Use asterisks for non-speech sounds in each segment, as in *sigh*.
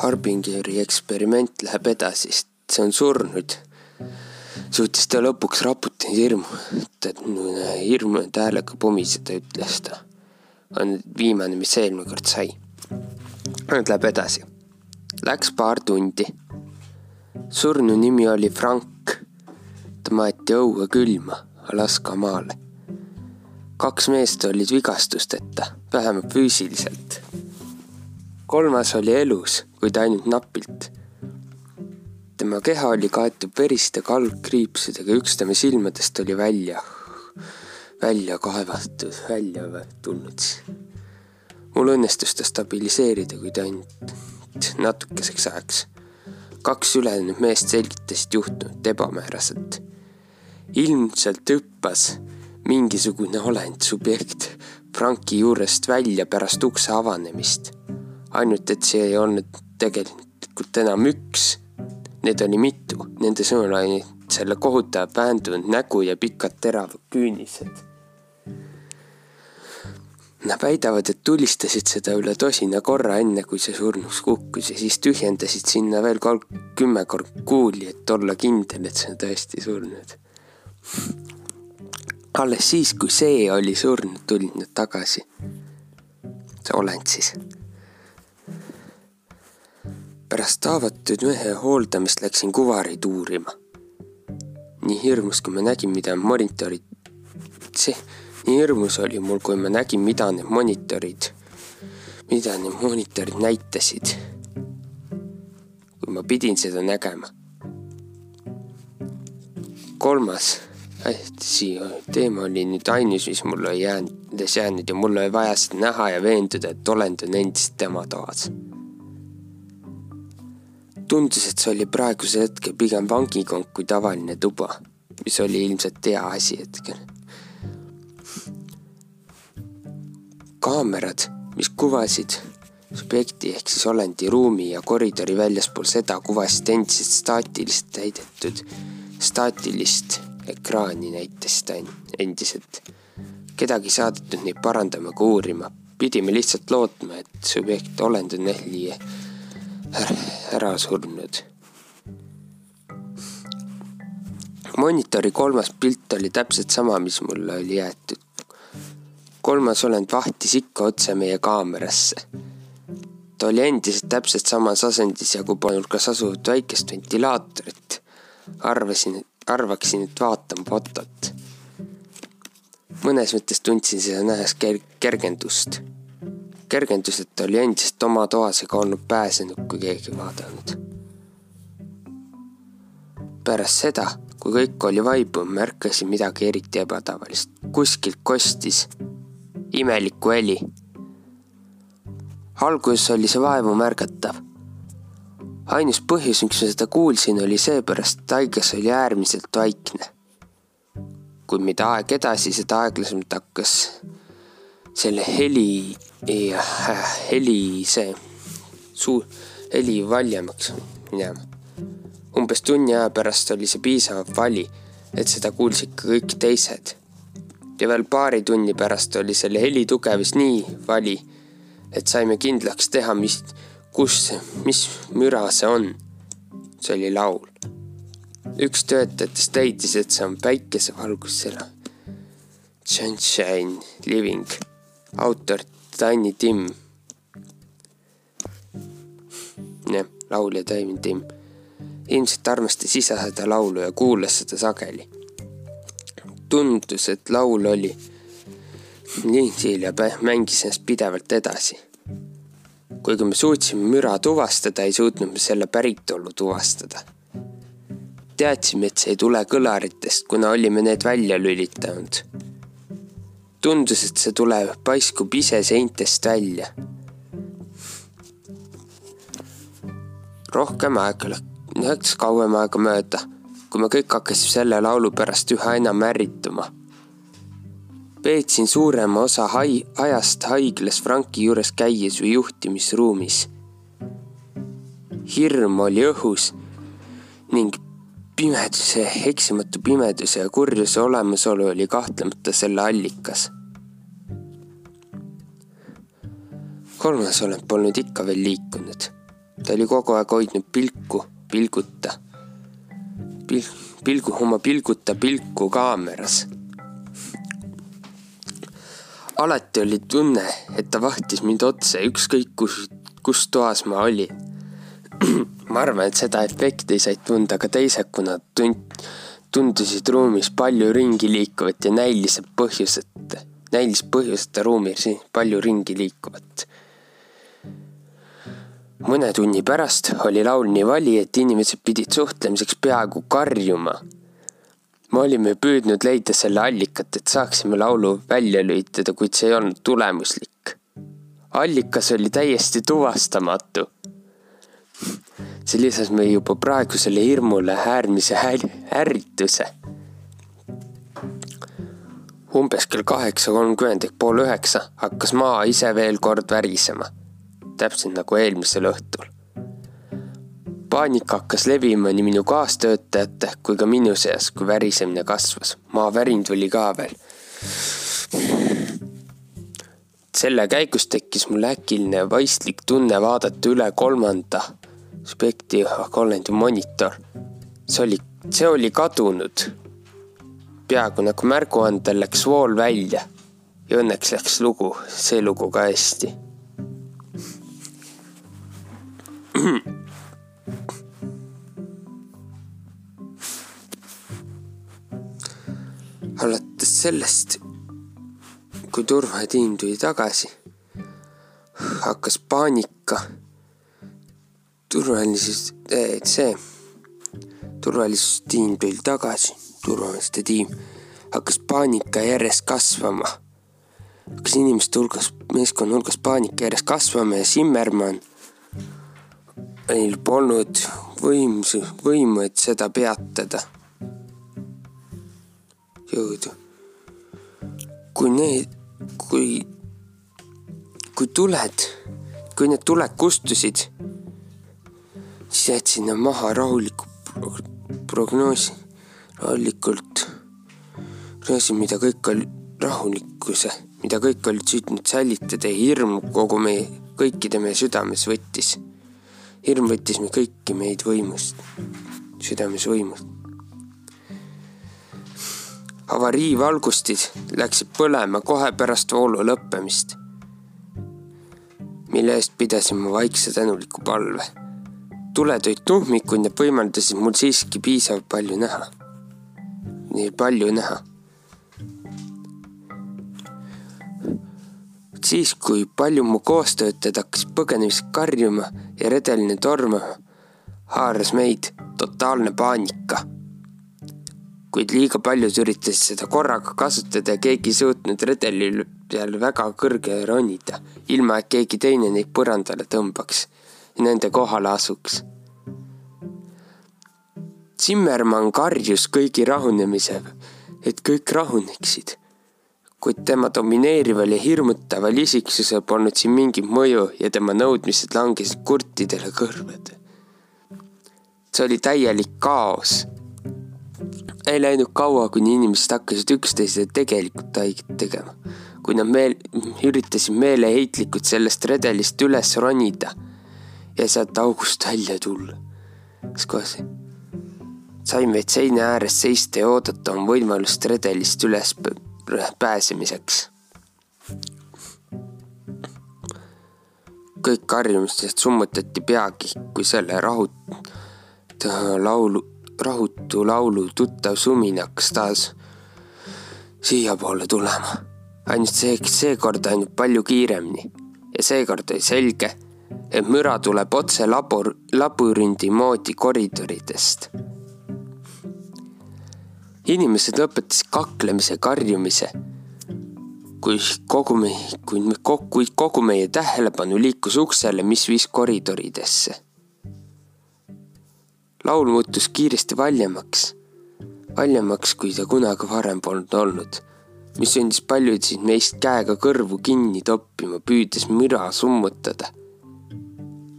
Harbingeri eksperiment läheb edasi, sest see on surnud. suutis ta lõpuks raputada hirmu, hirmunud häälega pumiseda, ütles ta. on viimane, mis eelmine kord sai. nüüd läheb edasi. Läks paar tundi. surnu nimi oli Frank. ta maeti õue külma Alaska maale. kaks meest olid vigastusteta, vähemalt füüsiliselt kolmas oli elus, kuid ainult napilt. tema keha oli kaetud veriste kalkkriipsudega, üks tema silmadest oli välja, välja kaevatud, välja tulnud. mul õnnestus ta stabiliseerida, kuid ainult natukeseks ajaks. kaks ülejäänud meest selgitasid juhtunut ebamääraselt. ilmselt hüppas mingisugune olend, subjekt Franki juurest välja pärast ukse avanemist ainult et see ei olnud tegelikult enam üks. Neid oli mitu, nende sõnul oli selle kohutav väändunud nägu ja pikad teravad küünised. Nad väidavad, et tulistasid seda üle tosina korra, enne kui see surnuks kukkus ja siis tühjendasid sinna veel kolm, kümme korda kuuli, et olla kindel, et see on tõesti surnud. alles siis, kui see oli surnud, tulid nad tagasi. see olend siis pärast haavatud mehe hooldamist läksin kuvareid uurima. nii hirmus, kui ma nägin, mida monitorid, see, nii hirmus oli mul, kui ma nägin, mida need monitorid, mida need monitorid näitasid. kui ma pidin seda nägema. kolmas hästi teema oli nüüd ainus, mis mul oli jäänud, jäänud ja mul oli vaja seda näha ja veenduda, et olend on endiselt tema toas tundus, et see oli praegusel hetkel pigem vangikonk kui tavaline tuba, mis oli ilmselt hea asi hetkel. kaamerad, mis kuvasid subjekti ehk siis olendi ruumi ja koridori väljaspool seda kuvasid endiselt staatilist täidetud, staatilist ekraani näitas ta endiselt. kedagi saadetud neid parandama ega uurima, pidime lihtsalt lootma, et subjekt, olend on ehli ära surnud. monitori kolmas pilt oli täpselt sama, mis mulle oli jäetud. kolmas olend vahtis ikka otse meie kaamerasse. ta oli endiselt täpselt samas asendis ja kui polnud kas asuvat väikest ventilaatorit, arvasin, arvaksin, et vaatan fotot. mõnes mõttes tundsin seda nähes ker-, kergendust kergendus, et ta oli endiselt oma toas ega olnud pääsenud, kui keegi vaadanud. pärast seda, kui kõik oli vaibunud, märkasin midagi eriti ebatavalist. kuskilt kostis imelikku heli. alguses oli see vaevu märgatav. ainus põhjus, miks ma seda kuulsin, oli seepärast, et haiges oli äärmiselt vaikne. kuid mida aeg edasi, seda aeglasemalt hakkas selle heli ja heli see suu, heli valjemaks minema. umbes tunni aja pärast oli see piisavalt vali, et seda kuulsid ka kõik teised. ja veel paari tunni pärast oli selle heli tugevus nii vali, et saime kindlaks teha, mis, kus, mis müra see on. see oli laul. üks töötajatest leidis, et see on päikesevalgusele. Sunshine Living autor Tiny Tim. jah, laulja Tiny Tim. ilmselt armastas isa seda laulu ja kuulas seda sageli. tundus, et laul oli lindil ja mängis ennast pidevalt edasi. kuigi me suutsime müra tuvastada, ei suutnud me selle päritolu tuvastada. teadsime, et see ei tule kõlaritest, kuna olime need välja lülitanud tundus, et see tuleb, paiskub ise seintest välja. rohkem aega läks kauem aega mööda, kui me kõik hakkasime selle laulu pärast üha enam ärrituma. veetsin suurema osa hai-, ajast haiglas Franki juures käies või juhtimisruumis. hirm oli õhus ning pimeduse, eksimatu pimeduse ja kurjuse olemasolu oli kahtlemata selle allikas. kolmas olend polnud ikka veel liikunud. ta oli kogu aeg hoidnud pilku, pilguta, pil-, pilgu, oma pilguta pilku kaameras. alati oli tunne, et ta vahtis mind otse, ükskõik kus, kus toas ma olin. Ma arvan, et seda efekti said tunda ka teised, kuna tund-, tundusid ruumis palju ringi liikuvat ja näilised põhjused, näilis põhjuseta ruumis palju ringi liikuvat mõne tunni pärast oli laul nii vali, et inimesed pidid suhtlemiseks peaaegu karjuma. me olime püüdnud leida selle allikat, et saaksime laulu välja lülitada, kuid see ei olnud tulemuslik. allikas oli täiesti tuvastamatu. See lisas meie juba praegusele hirmule äärmise ärrituse. umbes kell kaheksa kolmkümmend ehk pool üheksa hakkas maa ise veel kord värisema täpselt nagu eelmisel õhtul. paanika hakkas levima nii minu kaastöötajate kui ka minu seas, kui värisemine kasvas. maavärin tuli ka veel. selle käigus tekkis mul äkiline vaistlik tunne vaadata üle kolmanda spekti kollendi monitor. see oli, see oli kadunud. peaaegu nagu märguandel läks vool välja ja õnneks läks lugu, see lugu ka hästi *clears throat* alates sellest, kui turvatiim tuli tagasi, hakkas paanika. Turvalisus, see turvalisustiim tuli tagasi, turvaliste tiim hakkas paanika järjest kasvama. hakkas inimeste hulgas, meeskonna hulgas paanika järjest kasvama ja Simmermann Neil polnud võimsu, võimu, et seda peatada. jõudu. kui need, kui, kui tuled, kui need tuled kustusid, siis jätsin nad maha rahuliku prognoosi, rahulikult prognoosi, mida kõik oli, rahulikkuse, mida kõik olid süüdnud säilitada ja hirm kogu meie, kõikide meie südames võttis hirm võttis me kõiki meid võimust, südames võimust. avariivalgustid läksid põlema kohe pärast voolu lõppemist, mille eest pidasin ma vaikse tänuliku palve. Tuled olid tuhmikud ja võimaldasid mul siiski piisavalt palju näha. nii palju näha siis, kui palju mu koostöötajad hakkasid põgenemist karjuma ja redeline tormama, haaras meid totaalne paanika. kuid liiga paljud üritasid seda korraga kasutada ja keegi ei suutnud redeli peal väga kõrgele ronida, ilma et keegi teine neid põrandale tõmbaks nende kohale asuks. Zimmermann karjus kõigi rahunemise, et kõik rahuneksid kuid tema domineerival ja hirmutaval isiksusel polnud siin mingit mõju ja tema nõudmised langesid kurtidele kõrvadele. see oli täielik kaos. ei läinud kaua, kuni inimesed hakkasid üksteisele tegelikult haiget tegema. kui nad meel, üritasid meeleheitlikult sellest redelist üles ronida ja sealt august välja tulla. kas kohe see? sain vaid seina ääres seista ja oodata oma võimalust redelist üles pääsemiseks. kõik karjumisest summutati peagi, kui selle rahut-, laulu, rahutu laulu tuttav sumin hakkas taas siiapoole tulema. ainult see, seekord ainult palju kiiremini ja seekord oli selge, et müra tuleb otse labor, labürindi moodi koridoridest inimesed lõpetasid kaklemise, karjumise. kui kogu meie, kui me kokku, kogu meie tähelepanu liikus uksele, mis viis koridoridesse. laul muutus kiiresti valjemaks, valjemaks, kui ta kunagi varem polnud olnud, mis sundis paljusid meist käega kõrvu kinni toppima, püüdes müra summutada.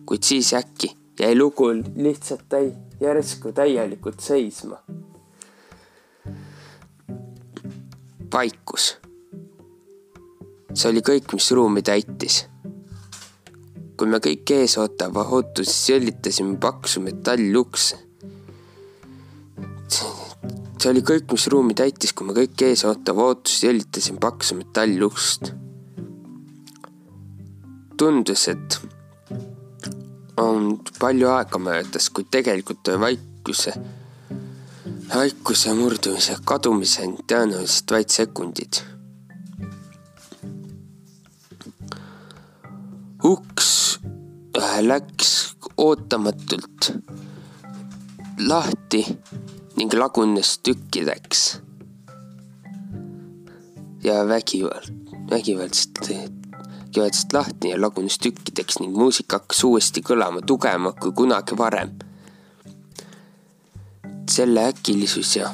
Kuid siis äkki jäi lugu lihtsalt täi-, järsku täielikult seisma vaikus. see oli kõik, mis ruumi täitis. kui me kõik eesootava ootuses jõllitasime paksu metallukse. see oli kõik, mis ruumi täitis, kui me kõik eesootava ootuses jõllitasime paksu metallukst. tundus, et on palju aega möödas, kuid tegelikult vaikuse, vaikuse murdumise kadumiseni tõenäoliselt vaid sekundid uks läks ootamatult lahti ning lagunes tükkideks. ja vägivald, vägivaldselt, vägivaldselt lahti ja lagunes tükkideks ning muusika hakkas uuesti kõlama tugevamalt kui kunagi varem. selle äkilisus ja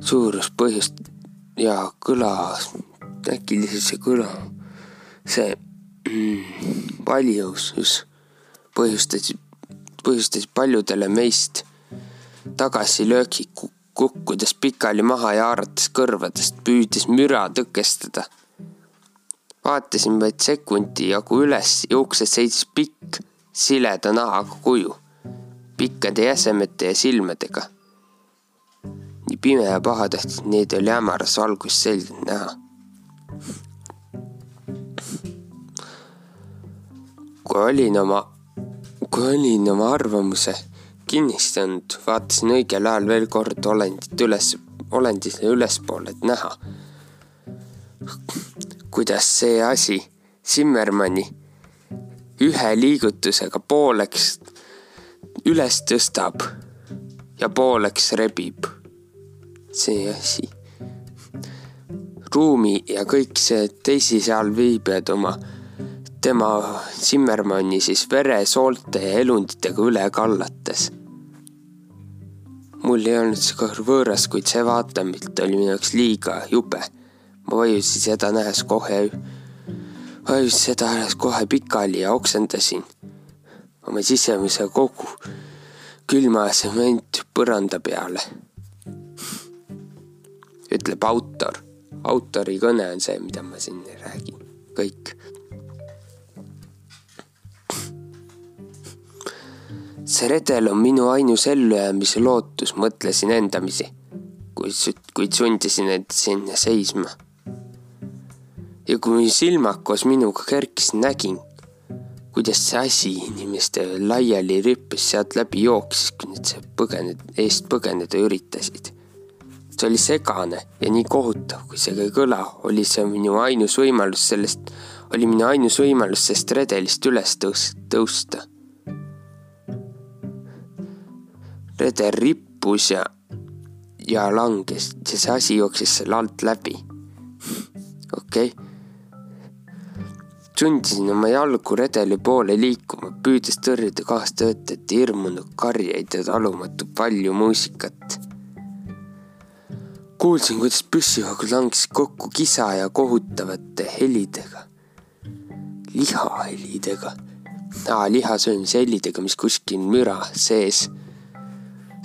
suurus põhjust ja kõla, äkilisus ja kõla, see paljus põhjustas, põhjustas paljudele meist tagasilööki kukkudes pikali maha ja haarates kõrvadest, püüdes müra tõkestada. Vaatasin vaid sekundi jagu üles ja ukses seisis pikk sileda nahaga kuju, pikkade jäsemete ja silmadega. nii pime ja pahatahtlik neid oli hämaras valgus selgelt näha kui olin oma, kui olin oma arvamuse kinnistanud, vaatasin õigel ajal veel kord olendit üles, olendile ülespoole, et näha, kuidas see asi Zimmermanni ühe liigutusega pooleks üles tõstab ja pooleks rebib. see asi. ruumi ja kõik see teisi seal viibijad oma tema Zimmermanni siis veresoolte ja elunditega üle kallates. mul ei olnud see võõras, kuid see vaatamine oli minu jaoks liiga jube. Ma vajusin seda nähes kohe, vajusin seda nähes kohe pikali ja oksendasin oma sisemise kogu külma sement põranda peale. ütleb autor. autori kõne on see, mida ma siin räägin, kõik see redel on minu ainus ellujäämise lootus, mõtlesin endamisi, kuid, kuid sundisin end sinna seisma. Ja kui silmad koos minuga kerkisid, nägin, kuidas see asi inimeste laiali rippes sealt läbi jooksis, kui nad seal põgened, eest põgeneda üritasid. see oli segane ja nii kohutav, kui see ka ei kõla, oli see minu ainus võimalus sellest, oli minu ainus võimalus sellest redelist üles tõus-, tõusta redel rippus ja, ja langes ja see asi jooksis selle alt läbi. okei okay.. Sundisin oma jalgu redeli poole liikuma, püüdes tõrjuda kaastöötajate hirmunud karjeid ja talumatu palju muusikat. kuulsin, kuidas püssivakud langesid kokku kisa ja kohutavate helidega, lihahelidega ah,, lihasöömise helidega, mis kuskil müra sees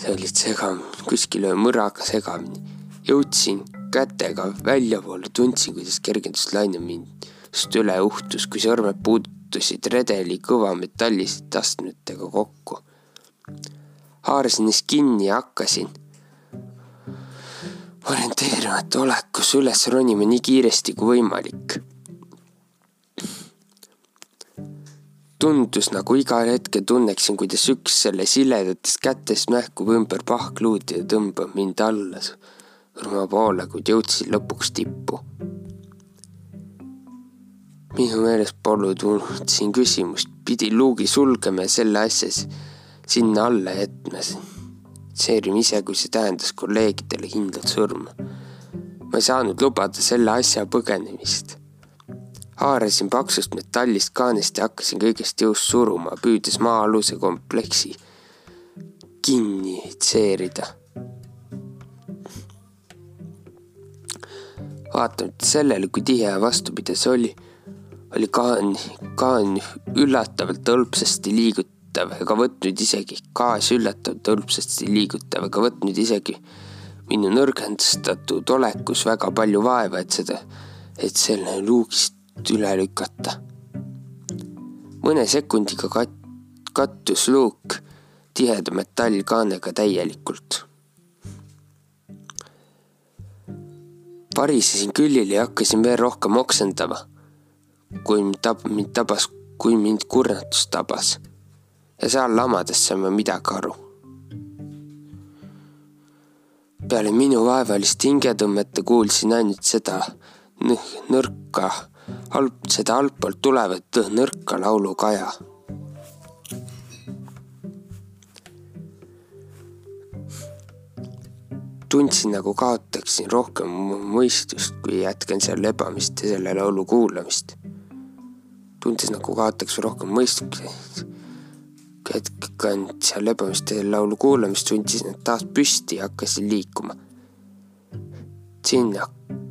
see olid segamini, kuskil mõraga segamini. jõudsin kätega väljapoole, tundsin, kuidas kergenduslaine minust üle uhtus, kui sõrmed puutusid redeli kõva metalliste astmetega kokku. haarasin neist kinni ja hakkasin orienteerimata olekus üles ronima nii kiiresti kui võimalik tundus nagu igal hetkel tunneksin, kuidas üks selle siledatest kätest mähkub ümber pahkluud ja tõmbab mind alla surma poole, kuid jõudsin lõpuks tippu. Minu meelest polnud tulnud siin küsimust, pidi luugi sulgema ja selle asja sinna alla jätma. seerin ise, kui see tähendas kolleegidele kindlat surma. ma ei saanud lubada selle asja põgenemist haarasin paksust metallist kaanest ja hakkasin kõigest jõust suruma, püüdes maa-aluse kompleksi kinni tseerida. vaatamata sellele, kui tihe ja vastupidav see oli, oli kaan, kaan üllatavalt hõlpsasti liigutav ega võtnud isegi, gaas üllatavalt hõlpsasti liigutav ega võtnud isegi minu nõrgendatud olekus väga palju vaeva, et seda, et selle luugist üle lükata. mõne sekundiga kat-, kattus luuk tiheda metallkaanega täielikult. parisesin küljele ja hakkasin veel rohkem oksendama, kui mind tab-, mind tabas, kui mind kurnatus tabas. ja seal lamades sain ma midagi aru peale minu vaevalist hingetõmmete kuulsin ainult seda nõrka, halb, seda altpoolt tulevat nõrka laulukaja. tundsin nagu kaotaksin rohkem mõistust, kui jätkan seal lebamist ja selle laulu kuulamist. Tundis nagu kaotaks rohkem mõistust jätkan seal lebamist ja laulu kuulamist, sundsin end taas püsti ja hakkasin liikuma. sinna,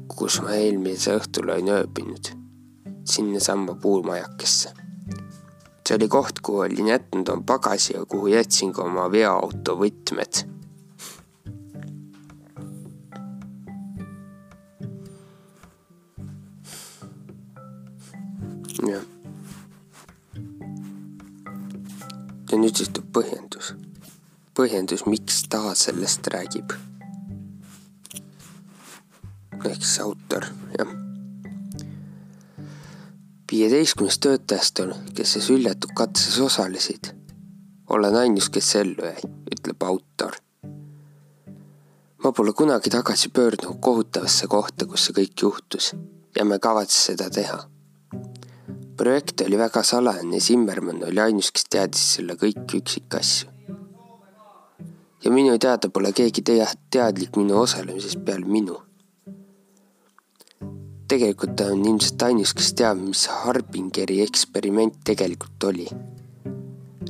kus ma eelmise õhtul olin ööbinud, sinnasamma puumajakesse. see oli koht, kuhu olin jätnud oma pagasi ja kuhu jätsin ka oma veoauto võtmed jah nüüd siis tuleb põhjendus. põhjendus, miks ta sellest räägib. ehk siis autor, jah. viieteistkümnest töötajast on, kes selles hüljatud katses osalesid. olen ainus, kes ellu jäi, ütleb autor. ma pole kunagi tagasi pöördunud kohutavasse kohta, kus see kõik juhtus ja ma ei kavatse seda teha projekt oli väga salajane ja Zimmermann oli ainus, kes teadis selle kõiki üksikasju. ja minu teada pole keegi tea-, teadlik minu osalemisest peale minu. tegelikult ta on ilmselt ainus, kes teab, mis Harbingeri eksperiment tegelikult oli.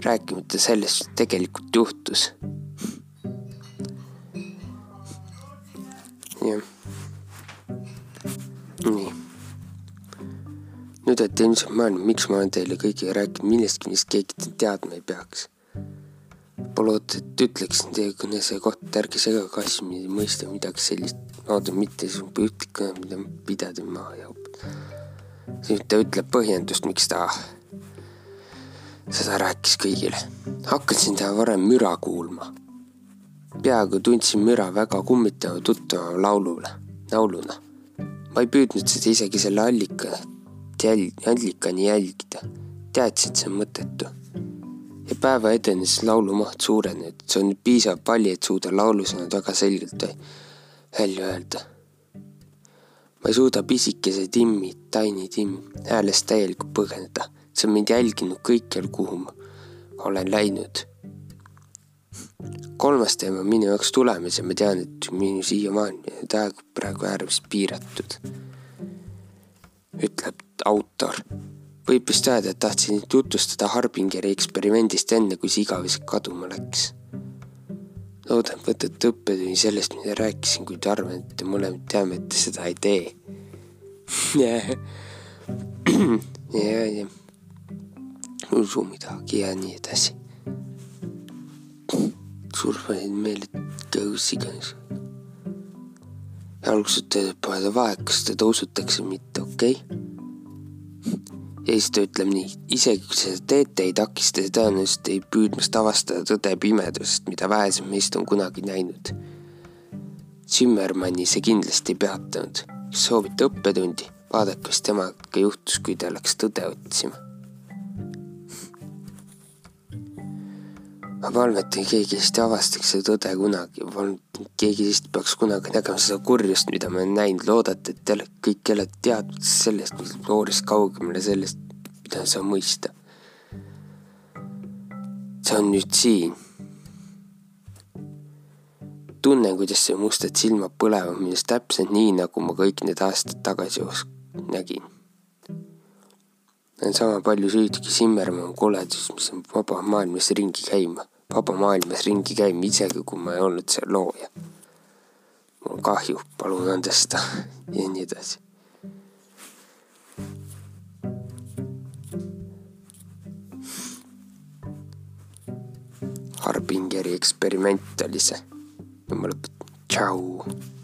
rääkimata sellest, mis tegelikult juhtus. Nüüd olete ilmselt mõelnud, miks ma olen teile kõigile rääkinud millestki, mis keegi teadma ei peaks. Pole oota, et ütleksin teie kõnese kohta, ärge segage asju, mõista midagi sellist, oota, mitte kõne, mida pidada maha ja siis ta ütleb põhjendust, miks ta seda rääkis kõigile. hakkasin teda varem müra kuulma. peaaegu tundsin müra väga kummitava tuttava laulule, lauluna. ma ei püüdnud seda isegi selle allika jälg, allikani jälgida. teadsin, et see on mõttetu. ja päeva edenes laulu maht suurenes, see on piisav palju, et suuda laulusõnad väga selgelt välja öelda. ma ei suuda pisikese Timmi, Tiny Tim häälest täielikult põgeneda. see on mind jälginud kõikjal, kuhu ma olen läinud. kolmas teema on minu jaoks tulemas ja ma tean, et minu siiamaani aeg praegu äärmiselt piiratud ütleb autor. võib vist öelda, et tahtsin tutvustada Harbingeri eksperimendist enne, kui see igaveseks kaduma läks. loodan, võtate õppetunni sellest, mida rääkisin, kuid arvan, et te mõlemad teame, et te seda ei tee. ja, ja usu midagi ja nii edasi. survaid meeled kõhus iganes alguses ütleb, pole vahet, kas teda usutakse või mitte, okei okay?. Ja siis ta ütleb nii, isegi kui seda teete, ei takista see tõenäoliselt ei püüdmast avastada tõde pimedusest, mida vähesed meist on kunagi näinud. Zimmermanni see kindlasti ei peatanud. kas soovite õppetundi, vaadake, mis temaga juhtus, kui ta läks tõde otsima ma palun, et keegi ei avastaks seda tõde kunagi, keegi neist peaks kunagi nägema seda kurjust, mida ma olen näinud, loodate, et te kõik olete teadnud sellest, noorest kaugemale sellest, mida sa mõista. see on nüüd siin. tunnen, kuidas see mustad silmad põlevad minust täpselt nii, nagu ma kõik need aastad tagasi nägin. Sama palju süüdki Simmermann koledus, mis on vaba maailmas ringi käima vaba maailmas ringi käima, isegi kui ma ei olnud see looja. mul on kahju, palun andesta *laughs* ja nii edasi. Harbingeri eksperiment oli see. lõpetan, tšau